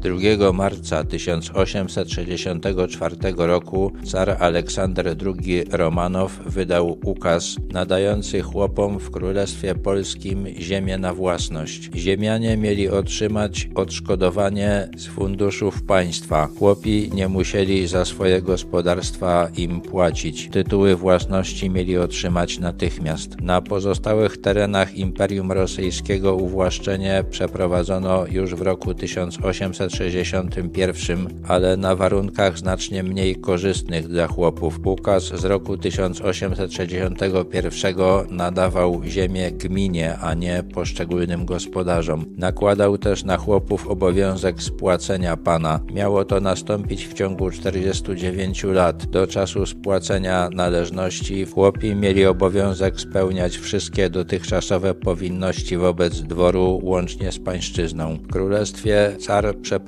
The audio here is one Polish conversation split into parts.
2 marca 1864 roku car Aleksander II Romanow wydał ukaz nadający chłopom w Królestwie Polskim ziemię na własność. Ziemianie mieli otrzymać odszkodowanie z funduszów państwa. Chłopi nie musieli za swoje gospodarstwa im płacić. Tytuły własności mieli otrzymać natychmiast. Na pozostałych terenach Imperium Rosyjskiego uwłaszczenie przeprowadzono już w roku 1861, ale na warunkach znacznie mniej korzystnych dla chłopów. Ukaz z roku 1861 nadawał ziemię gminie, a nie poszczególnym gospodarzom. Nakładał też na chłopów obowiązek spłacenia pana. Miało to nastąpić w ciągu 49 lat. Do czasu spłacenia należności chłopi mieli obowiązek spełniać wszystkie dotychczasowe powinności wobec dworu łącznie z pańszczyzną. W królestwie car przeprowadził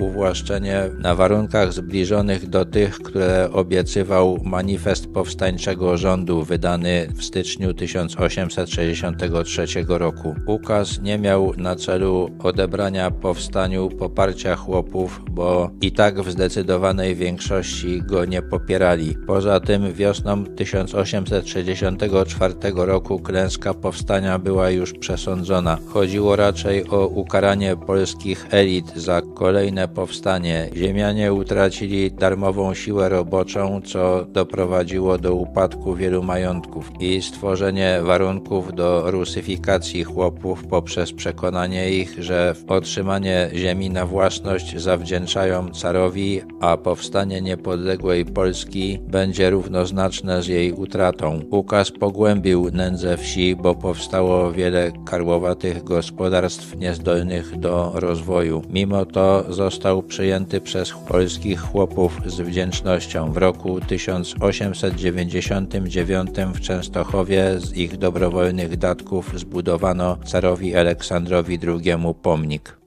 uwłaszczenie na warunkach zbliżonych do tych, które obiecywał manifest powstańczego rządu wydany w styczniu 1863 roku. Ukaz nie miał na celu odebrania powstaniu poparcia chłopów, bo i tak w zdecydowanej większości go nie popierali. Poza tym wiosną 1864 roku klęska powstania była już przesądzona. Chodziło raczej o ukaranie polskich elit za kolejne powstanie. Ziemianie utracili darmową siłę roboczą, co doprowadziło do upadku wielu majątków i stworzenie warunków do rusyfikacji chłopów poprzez przekonanie ich, że otrzymanie ziemi na własność zawdzięczają carowi, a powstanie niepodległej Polski będzie równoznaczne z jej utratą. Ukaz pogłębił nędzę wsi, bo powstało wiele karłowatych gospodarstw niezdolnych do rozwoju. Mimo to został przyjęty przez polskich chłopów z wdzięcznością. W roku 1899 w Częstochowie z ich dobrowolnych datków zbudowano carowi Aleksandrowi II pomnik.